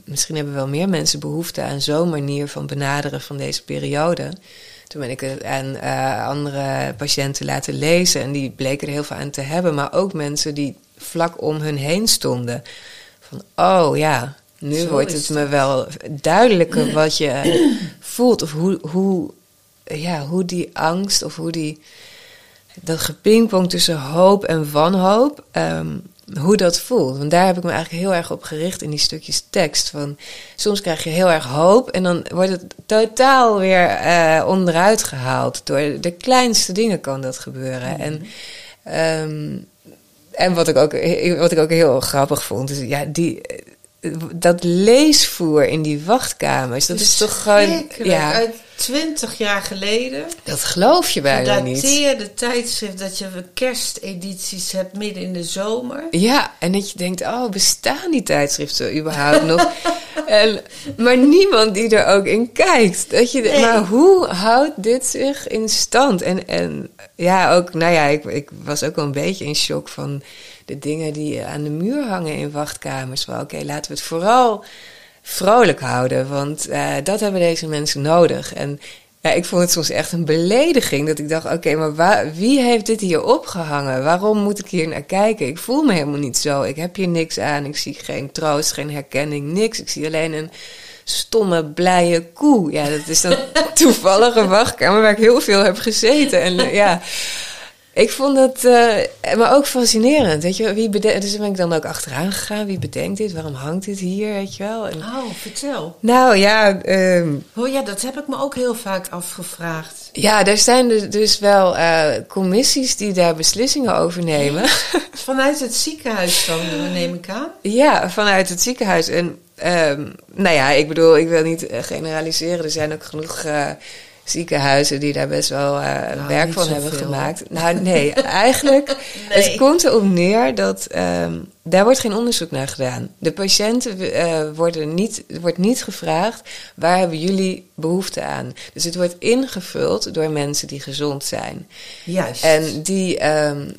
misschien hebben wel meer mensen behoefte aan zo'n manier van benaderen van deze periode. Toen ben ik het aan uh, andere patiënten laten lezen en die bleken er heel veel aan te hebben. Maar ook mensen die vlak om hun heen stonden. Van, oh ja, nu Zo wordt het me wel duidelijker wat je voelt. Of hoe, hoe, ja, hoe die angst of hoe die... Dat gepingpong tussen hoop en wanhoop... Um, hoe dat voelt. Want daar heb ik me eigenlijk heel erg op gericht in die stukjes tekst. Van, soms krijg je heel erg hoop en dan wordt het totaal weer uh, onderuit gehaald. Door de kleinste dingen kan dat gebeuren. Mhm. En, um, en wat ik, ook, wat ik ook heel grappig vond, is ja, die, dat leesvoer in die wachtkamers, dat is toch gewoon. Ja, uit twintig jaar geleden. Dat geloof je bijna niet. de tijdschrift dat je kerstedities hebt midden in de zomer. Ja, en dat je denkt, oh, bestaan die tijdschriften überhaupt nog? en, maar niemand die er ook in kijkt. Dat je, nee. Maar hoe houdt dit zich in stand? En, en ja, ook, nou ja, ik, ik was ook wel een beetje in shock van de dingen die aan de muur hangen in wachtkamers. Oké, okay, laten we het vooral vrolijk houden, want uh, dat hebben deze mensen nodig. En ja, ik vond het soms echt een belediging dat ik dacht: oké, maar waar, wie heeft dit hier opgehangen? Waarom moet ik hier naar kijken? Ik voel me helemaal niet zo. Ik heb hier niks aan. Ik zie geen troost, geen herkenning, niks. Ik zie alleen een stomme, blije koe. Ja, dat is dan toevallige wachtkamer waar ik heel veel heb gezeten. En ja. Ik vond het, uh, maar ook fascinerend. Weet je, wie bedenkt, dus ben ik dan ook achteraan gegaan. Wie bedenkt dit? Waarom hangt dit hier? Weet je wel? En, oh, vertel. Nou ja. Um, oh ja, dat heb ik me ook heel vaak afgevraagd. Ja, er zijn dus, dus wel uh, commissies die daar beslissingen over nemen. Vanuit het ziekenhuis dan, neem ik aan? Ja, vanuit het ziekenhuis. En um, nou ja, ik bedoel, ik wil niet generaliseren. Er zijn ook genoeg. Uh, ziekenhuizen die daar best wel uh, nou, werk van hebben gemaakt. Nou, nee, eigenlijk. nee. Het komt erop neer dat um, daar wordt geen onderzoek naar gedaan. De patiënten uh, worden niet, wordt niet gevraagd waar hebben jullie behoefte aan. Dus het wordt ingevuld door mensen die gezond zijn. Juist. En die. Um,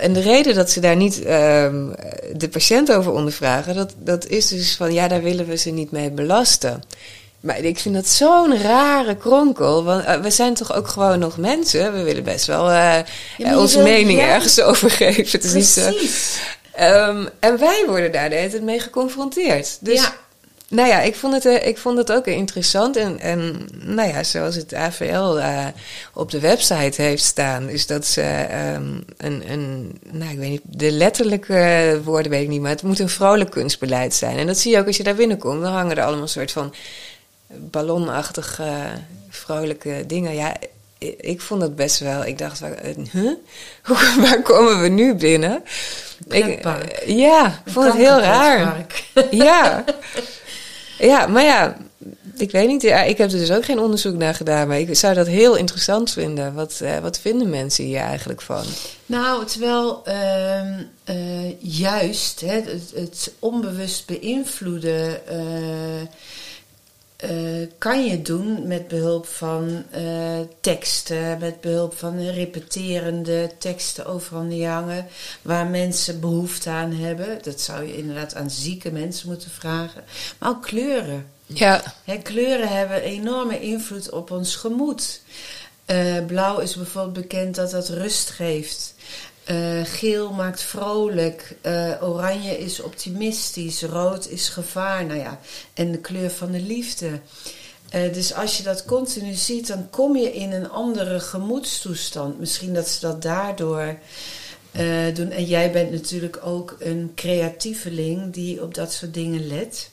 en de reden dat ze daar niet um, de patiënt over ondervragen, dat, dat is dus van ja, daar willen we ze niet mee belasten. Maar ik vind dat zo'n rare kronkel. Want uh, we zijn toch ook gewoon nog mensen. We willen best wel uh, ja, onze mening ja. ergens over geven. Het is Precies. niet. Um, en wij worden daar de hele tijd mee geconfronteerd. Dus ja. nou ja, ik vond het, ik vond het ook interessant. En, en nou ja, zoals het AVL op de website heeft staan, is dat ze um, een, een, nou ik weet niet, de letterlijke woorden weet ik niet, maar het moet een vrolijk kunstbeleid zijn. En dat zie je ook als je daar binnenkomt. Dan hangen er allemaal een soort van ballonachtige, vrolijke dingen. Ja, ik vond het best wel. Ik dacht, huh? waar komen we nu binnen? Ik, ja, ik vond het heel raar. Ja. ja, maar ja, ik weet niet. Ja, ik heb er dus ook geen onderzoek naar gedaan. Maar ik zou dat heel interessant vinden. Wat, uh, wat vinden mensen hier eigenlijk van? Nou, het is wel uh, uh, juist hè, het, het, onbewust beïnvloeden uh, kan je doen met behulp van uh, teksten, met behulp van repeterende teksten overal hangen, waar mensen behoefte aan hebben. Dat zou je inderdaad aan zieke mensen moeten vragen. Maar ook kleuren. Ja. He, kleuren hebben enorme invloed op ons gemoed. Uh, blauw is bijvoorbeeld bekend dat dat rust geeft. Uh, geel maakt vrolijk, uh, oranje is optimistisch, rood is gevaar, nou ja, en de kleur van de liefde. Uh, dus als je dat continu ziet, dan kom je in een andere gemoedstoestand. Misschien dat ze dat daardoor doen. En jij bent natuurlijk ook een creatieveling die op dat soort dingen let.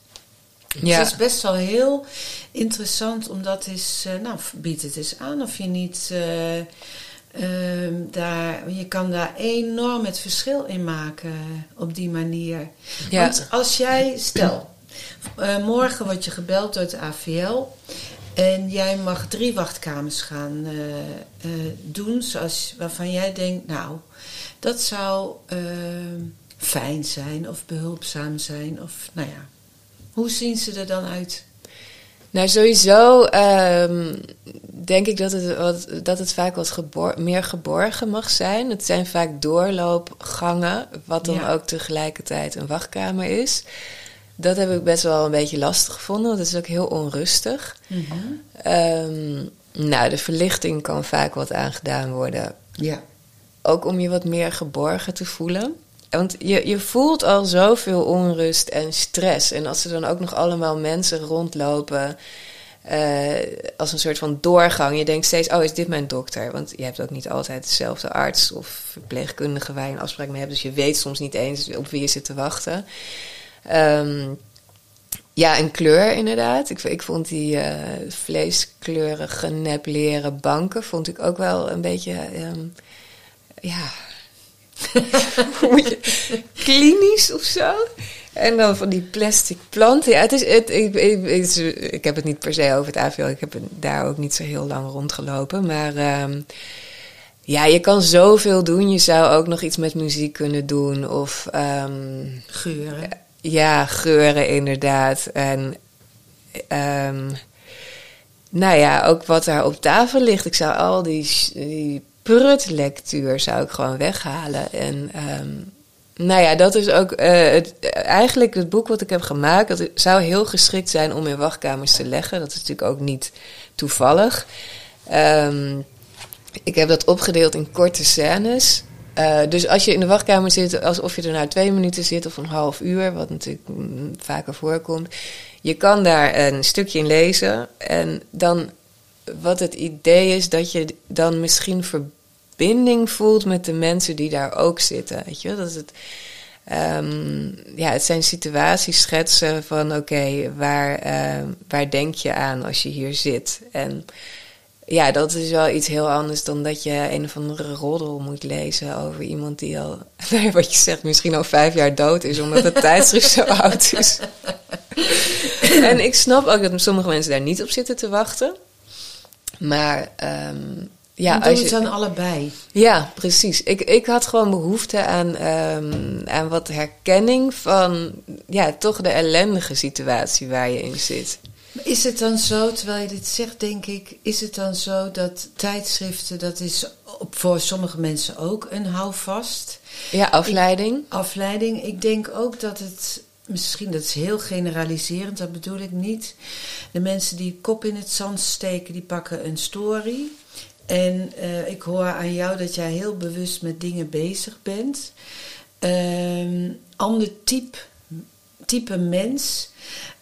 Ja. Dus het is best wel heel interessant om dat eens, nou, bied het eens aan of je niet Uh, daar, je kan daar enorm het verschil in maken op die manier. Ja. Want als jij, stel, uh, morgen word je gebeld door het AVL en jij mag drie wachtkamers gaan uh, doen zoals, waarvan jij denkt, nou, dat zou ehm, fijn zijn of behulpzaam zijn. Of, nou ja, hoe zien ze er dan uit? Nou, sowieso um, denk ik dat het, wat, dat het vaak wat gebor meer geborgen mag zijn. Het zijn vaak doorloopgangen, wat dan ja. ook tegelijkertijd een wachtkamer is. Dat heb ik best wel een beetje lastig gevonden, want het is ook heel onrustig. Mm -hmm. um, nou, de verlichting kan vaak wat aangedaan worden. Ja. Ook om je wat meer geborgen te voelen. Want je, je voelt al zoveel onrust en stress. En als er dan ook nog allemaal mensen rondlopen. Uh, als een soort van doorgang. Je denkt steeds: oh, is dit mijn dokter? Want je hebt ook niet altijd dezelfde arts of verpleegkundige waar je een afspraak mee hebt. Dus je weet soms niet eens op wie je zit te wachten. Um, ja, en kleur inderdaad. Ik, ik vond die uh, vleeskleurige nepleren banken vond ik ook wel een beetje. Um, ja, klinisch of zo. En dan van die plastic planten. Ja, het is, het, ik, ik, ik, ik, heb het niet per se over het AVL. Ik heb daar ook niet zo heel lang rondgelopen. Maar um, ja, je kan zoveel doen. Je zou ook nog iets met muziek kunnen doen. Of um, geuren. Ja, geuren inderdaad. En um, nou ja, ook wat daar op tafel ligt. Ik zou al die, die prutlectuur zou ik gewoon weghalen. En um, nou ja, dat is ook uh, het, eigenlijk het boek wat ik heb gemaakt. Dat zou heel geschikt zijn om in wachtkamers te leggen. Dat is natuurlijk ook niet toevallig. Um, ik heb dat opgedeeld in korte scènes. Uh, dus als je in de wachtkamer zit, alsof je er nou twee minuten zit of een half uur, wat natuurlijk vaker voorkomt. Je kan daar een stukje in lezen en dan wat het idee is dat je dan misschien verbinding voelt met de mensen die daar ook zitten. Weet je, dat het. Ehm, ja, het zijn situaties schetsen van oké, waar, ehm, waar denk je aan als je hier zit? En ja, dat is wel iets heel anders dan dat je een of andere roddel moet lezen over iemand die al, wat je zegt, misschien al vijf jaar dood is, omdat het tijdschrift zo oud is. en ik snap ook dat sommige mensen daar niet op zitten te wachten. Maar um, ja, doe het dan allebei. Ja, precies. Ik, ik had gewoon behoefte aan, um, aan wat herkenning van ja, toch de ellendige situatie waar je in zit. Is het dan zo, terwijl je dit zegt, denk ik, is het dan zo dat tijdschriften, dat is voor sommige mensen ook een houvast? Ja, afleiding. afleiding. Ik denk ook dat het, misschien dat is heel generaliserend, dat bedoel ik niet. De mensen die kop in het zand steken, die pakken een story. En uh, ik hoor aan jou dat jij heel bewust met dingen bezig bent. Um, ander type, type mens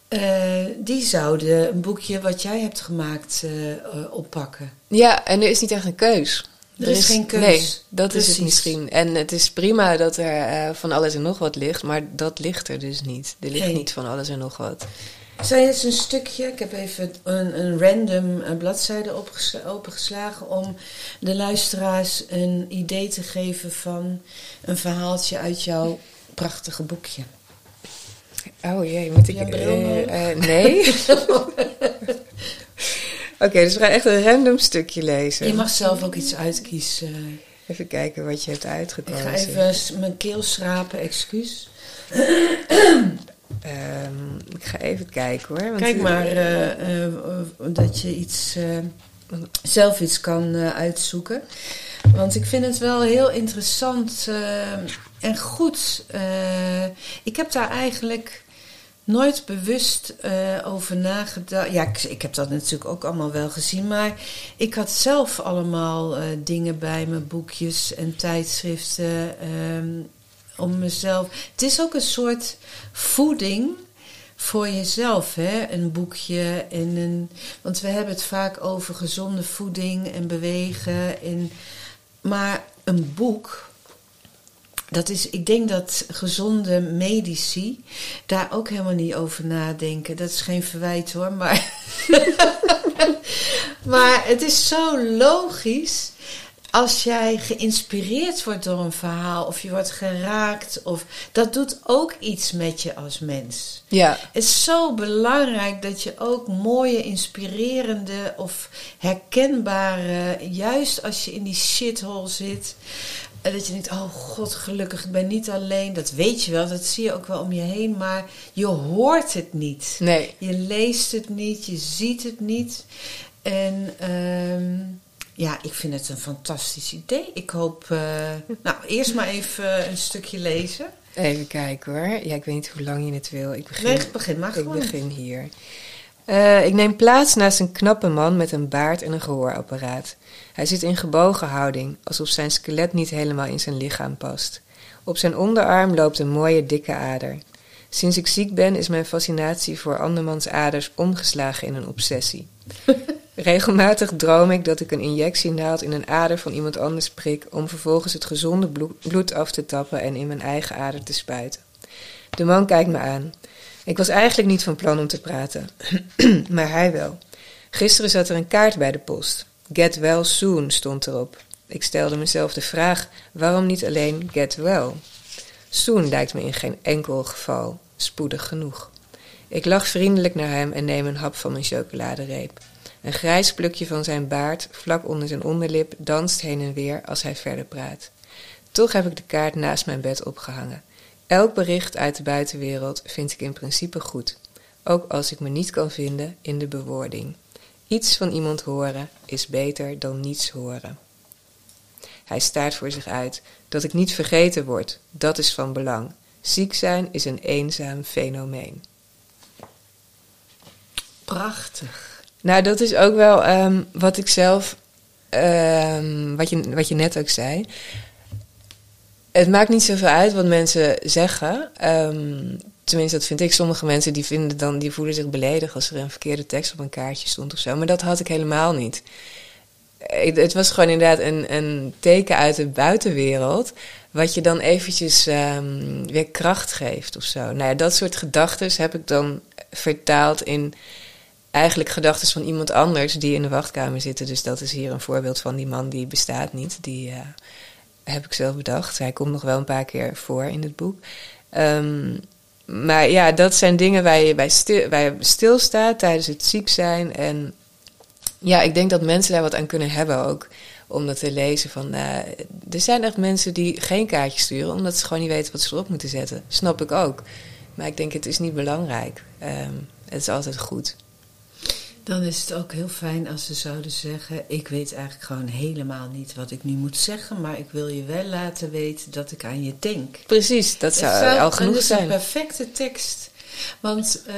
uh, die zouden een boekje wat jij hebt gemaakt uh, oppakken. Ja, en er is niet echt een keus. Er, er is, geen keus. Nee, dat is het misschien. En het is prima dat er uh, van alles en nog wat ligt, maar dat ligt er dus niet. Er ligt nee. niet van alles en nog wat. Zijn eens een stukje, ik heb even een, een random bladzijde opengeslagen om de luisteraars een idee te geven van een verhaaltje uit jouw prachtige boekje. Oh jee, moet ik... Uh, nee. Oké, okay, dus we gaan echt een random stukje lezen. Je mag zelf ook iets uitkiezen. Even kijken wat je hebt uitgekozen. Ik ga even mijn keel schrapen, excuus. um, ik ga even kijken hoor. Want Kijk maar uh, dat je iets, zelf iets kan uitzoeken. Want ik vind het wel heel interessant en goed. ik heb daar eigenlijk nooit bewust uh, over nagedacht. Ja, ik, ik, heb dat natuurlijk ook allemaal wel gezien. Maar ik had zelf allemaal uh, dingen bij me, boekjes en tijdschriften. Um, om mezelf. Het is ook een soort voeding voor jezelf, hè? Een boekje en een. Want we hebben het vaak over gezonde voeding en bewegen. En, maar een boek dat is, ik denk dat gezonde medici daar ook helemaal niet over nadenken. Dat is geen verwijt hoor, maar. maar het is zo logisch. Als jij geïnspireerd wordt door een verhaal of je wordt geraakt, of dat doet ook iets met je als mens. Ja. Het is zo belangrijk dat je ook mooie, inspirerende of herkenbare, juist als je in die shithole zit, en dat je denkt, oh god, gelukkig, ik ben niet alleen. Dat weet je wel, dat zie je ook wel om je heen. Maar je hoort het niet. Nee. Je leest het niet, je ziet het niet. En um, ja, ik vind het een fantastisch idee. Ik hoop, uh, nou, eerst maar even een stukje lezen. Even kijken hoor. Ja, ik weet niet hoe lang je het wil. Ik begin, nee, begin maar gewoon. Ik begin hier. Uh, ik neem plaats naast een knappe man met een baard en een gehoorapparaat. Hij zit in gebogen houding, alsof zijn skelet niet helemaal in zijn lichaam past. Op zijn onderarm loopt een mooie dikke ader. Sinds ik ziek ben, is mijn fascinatie voor andermans aders omgeslagen in een obsessie. Regelmatig droom ik dat ik een injectienaald in een ader van iemand anders prik om vervolgens het gezonde bloed af te tappen en in mijn eigen ader te spuiten. De man kijkt me aan. Ik was eigenlijk niet van plan om te praten, maar hij wel. Gisteren zat er een kaart bij de post. Get well soon stond erop. Ik stelde mezelf de vraag: waarom niet alleen get well? Soon lijkt me in geen enkel geval spoedig genoeg. Ik lach vriendelijk naar hem en neem een hap van mijn chocoladereep. Een grijs plukje van zijn baard, vlak onder zijn onderlip, danst heen en weer als hij verder praat. Toch heb ik de kaart naast mijn bed opgehangen. Elk bericht uit de buitenwereld vind ik in principe goed, ook als ik me niet kan vinden in de bewoording. Iets van iemand horen is beter dan niets horen. Hij staart voor zich uit dat ik niet vergeten word, dat is van belang. Ziek zijn is een eenzaam fenomeen. Prachtig. Nou, dat is ook wel um, wat ik zelf, um, wat, je, wat je net ook zei. Het maakt niet zoveel uit wat mensen zeggen. Um, tenminste, dat vind ik. Sommige mensen die, vinden dan, die voelen zich beledigd als er een verkeerde tekst op een kaartje stond of zo. Maar dat had ik helemaal niet. het was gewoon inderdaad een, een teken uit de buitenwereld. Wat je dan eventjes um, weer kracht geeft of zo. Nou ja, dat soort gedachten heb ik dan vertaald in eigenlijk gedachten van iemand anders die in de wachtkamer zitten. Dus dat is hier een voorbeeld van die man die bestaat niet. Die uh, heb ik zelf bedacht. Hij komt nog wel een paar keer voor in het boek. Um, maar ja, dat zijn dingen waar je bij, stil, stilstaat tijdens het ziek zijn. En ja, ik denk dat mensen daar wat aan kunnen hebben ook. Om dat te lezen. Van, uh, er zijn echt mensen die geen kaartjes sturen, omdat ze gewoon niet weten wat ze erop moeten zetten. Snap ik ook. Maar ik denk, het is niet belangrijk. Um, het is altijd goed. Dan is het ook heel fijn als ze zouden zeggen: Ik weet eigenlijk gewoon helemaal niet wat ik nu moet zeggen, maar ik wil je wel laten weten dat ik aan je denk. Precies, dat zou, al genoeg zijn. Dat is een perfecte tekst. Want uh,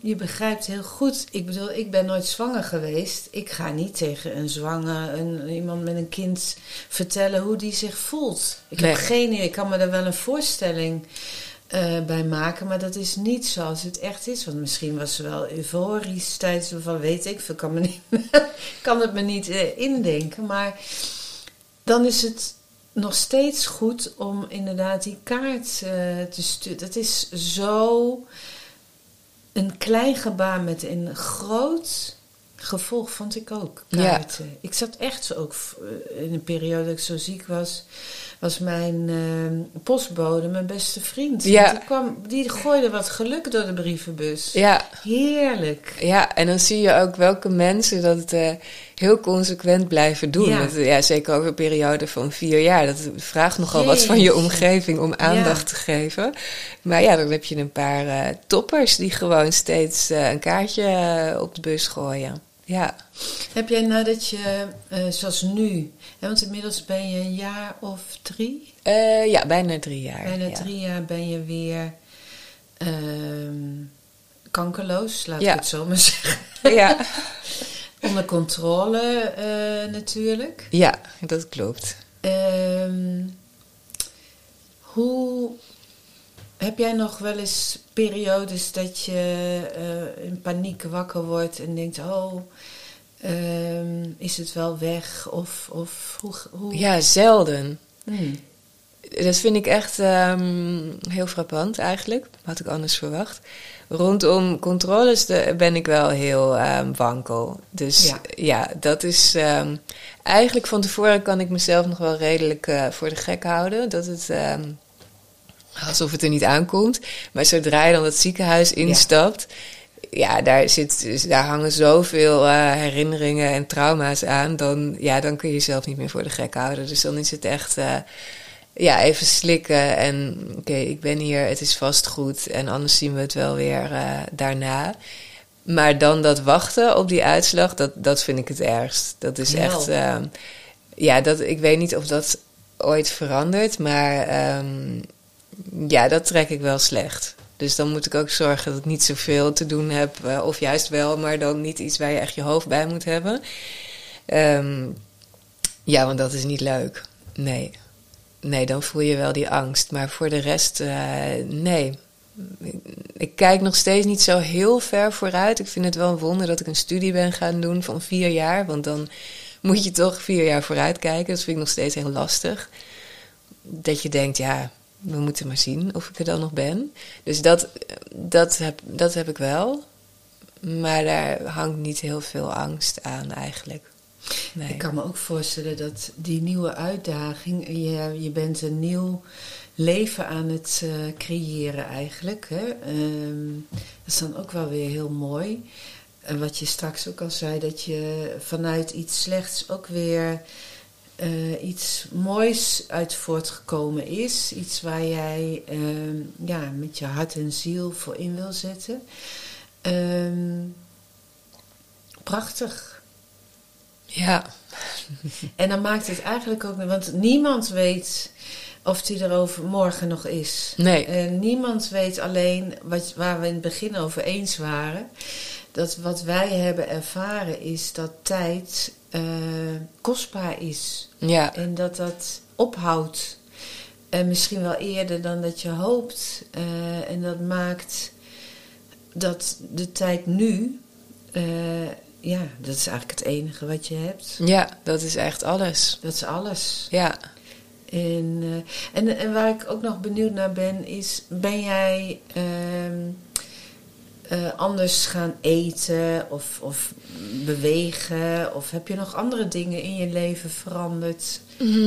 je begrijpt heel goed, ik bedoel, ik ben nooit zwanger geweest. Ik ga niet tegen een zwanger, een, iemand met een kind vertellen hoe die zich voelt. Ik heb geen idee, ik kan me daar wel een voorstelling uh, bij maken. Maar dat is niet zoals het echt is. Want misschien was ze wel euforisch tijdens van weet ik veel, kan, me niet, kan het me niet uh, indenken. Maar dan is het nog steeds goed om inderdaad die kaart uh, te sturen. Dat is zo een klein gebaar met een groot gevolg, vond ik ook. Kaarten. Ja. Ik zat echt ook in een periode dat ik zo ziek was was mijn uh, postbode mijn beste vriend. Ja. Die, kwam, die gooide wat geluk door de brievenbus. Ja. Heerlijk. Ja, en dan zie je ook welke mensen dat uh, heel consequent blijven doen. Ja. ja. zeker over een periode van vier jaar. Dat vraagt nogal wat van je omgeving om aandacht te geven. Maar ja, dan heb je een paar uh, toppers die gewoon steeds uh, een kaartje op de bus gooien. Ja. Heb jij nadat je, zoals nu, want inmiddels ben je een jaar of drie? Uh, ja, bijna drie jaar. Bijna ja. drie jaar ben je weer uh, kankerloos, laat ik het zo maar zeggen. Ja. Onder controle uh, natuurlijk. Ja, dat klopt. Ehm, hoe heb jij nog wel eens periodes dat je uh, in paniek wakker wordt en denkt: Oh, Um, is het wel weg? Of, of hoe, hoe? Ja, zelden. Hmm. Dat vind ik echt um, heel frappant eigenlijk. Had ik anders verwacht. Rondom controles de, ben ik wel heel um, wankel. Dus ja, ja dat is. eigenlijk van tevoren kan ik mezelf nog wel redelijk uh, voor de gek houden. Dat het. Alsof het er niet aankomt. Maar zodra je dan het ziekenhuis instapt. Ja ja, daar, zit, daar hangen zoveel uh, herinneringen en trauma's aan. Dan, ja, dan kun je jezelf niet meer voor de gek houden. Dus dan is het echt uh, ja, even slikken. En oké, okay, ik ben hier, het is vast goed. En anders zien we het wel weer uh, daarna. Maar dan dat wachten op die uitslag, dat, dat vind ik het ergst. Dat is echt. ja, dat, ik weet niet of dat ooit verandert. Maar um, ja, dat trek ik wel slecht. Dus dan moet ik ook zorgen dat ik niet zoveel te doen heb. Uh, of juist wel, maar dan niet iets waar je echt je hoofd bij moet hebben. Um, ja, want dat is niet leuk. Nee. Nee, dan voel je wel die angst. Maar voor de rest, uh, nee. Ik kijk nog steeds niet zo heel ver vooruit. Ik vind het wel een wonder dat ik een studie ben gaan doen van vier jaar. Want dan moet je toch vier jaar vooruit kijken. Dat vind ik nog steeds heel lastig. Dat je denkt, ja, we moeten maar zien of ik er dan nog ben. Dus dat, dat, heb, dat heb ik wel. Maar daar hangt niet heel veel angst aan eigenlijk. Nee. Ik kan me ook voorstellen dat die nieuwe uitdaging, je, je bent een nieuw leven aan het uh, creëren eigenlijk. Hè? Um, dat is dan ook wel weer heel mooi. En wat je straks ook al zei, dat je vanuit iets slechts ook weer uh, iets moois uit voortgekomen is. Iets waar jij uh, ja, met je hart en ziel voor in wil zetten. Um, prachtig. Ja. En dan maakt het eigenlijk ook... Want niemand weet of die er over morgen nog is. Nee. En niemand weet alleen wat, waar we in het begin over eens waren. Dat wat wij hebben ervaren is dat tijd uh, kostbaar is. Ja. En dat dat ophoudt. En misschien wel eerder dan dat je hoopt. Uh, en dat maakt dat de tijd nu uh, ja, dat is eigenlijk het enige wat je hebt. Ja, dat is echt alles. Dat is alles. Ja. En, eh, en, en waar ik ook nog benieuwd naar ben, is: ben jij ehm, eh, anders gaan eten of, of bewegen? Of heb je nog andere dingen in je leven veranderd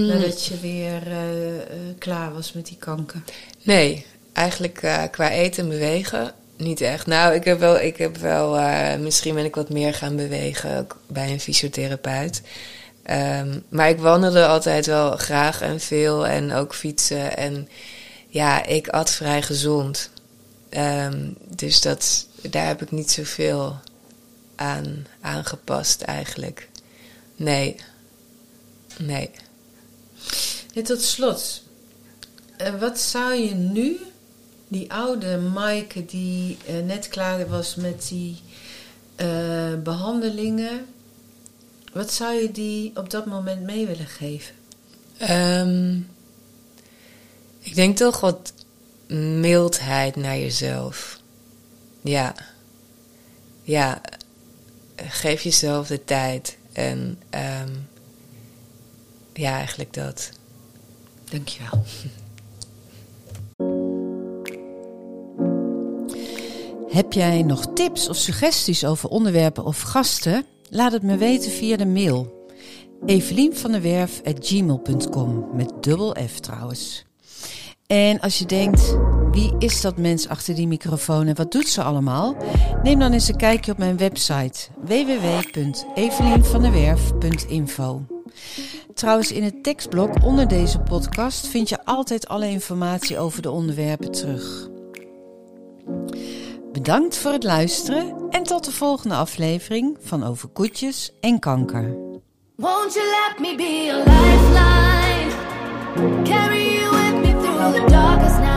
nadat je weer eh, eh, klaar was met die kanker? Nee, eigenlijk qua eten en bewegen niet echt. Nou, ik heb wel, ik heb wel misschien ben ik wat meer gaan bewegen ook bij een fysiotherapeut. Ehm, maar ik wandelde altijd wel graag en veel en ook fietsen. En ja, ik at vrij gezond. Ehm, dus dat, daar heb ik niet zoveel aan aangepast eigenlijk. Nee. Nee. Ja, tot slot, eh, wat zou je nu, die oude Maaike die eh, net klaar was met die eh, behandelingen, wat zou je die op dat moment mee willen geven? Ehm, ik denk toch wat mildheid naar jezelf. Ja. Ja. Geef jezelf de tijd. En ehm, ja, eigenlijk dat. Dankjewel. Heb jij nog tips of suggesties over onderwerpen of gasten? Laat het me weten via de mail. Evelien van der Werf at gmail.com met dubbel F trouwens. En als je denkt, wie is dat mens achter die microfoon en wat doet ze allemaal? Neem dan eens een kijkje op mijn website www.evelienvanderwerf.info. Trouwens, in het tekstblok onder deze podcast vind je altijd alle informatie over de onderwerpen terug. Bedankt voor het luisteren en tot de volgende aflevering van Over Koetjes en Kanker. Won't you let me be a lifeline? the darkest night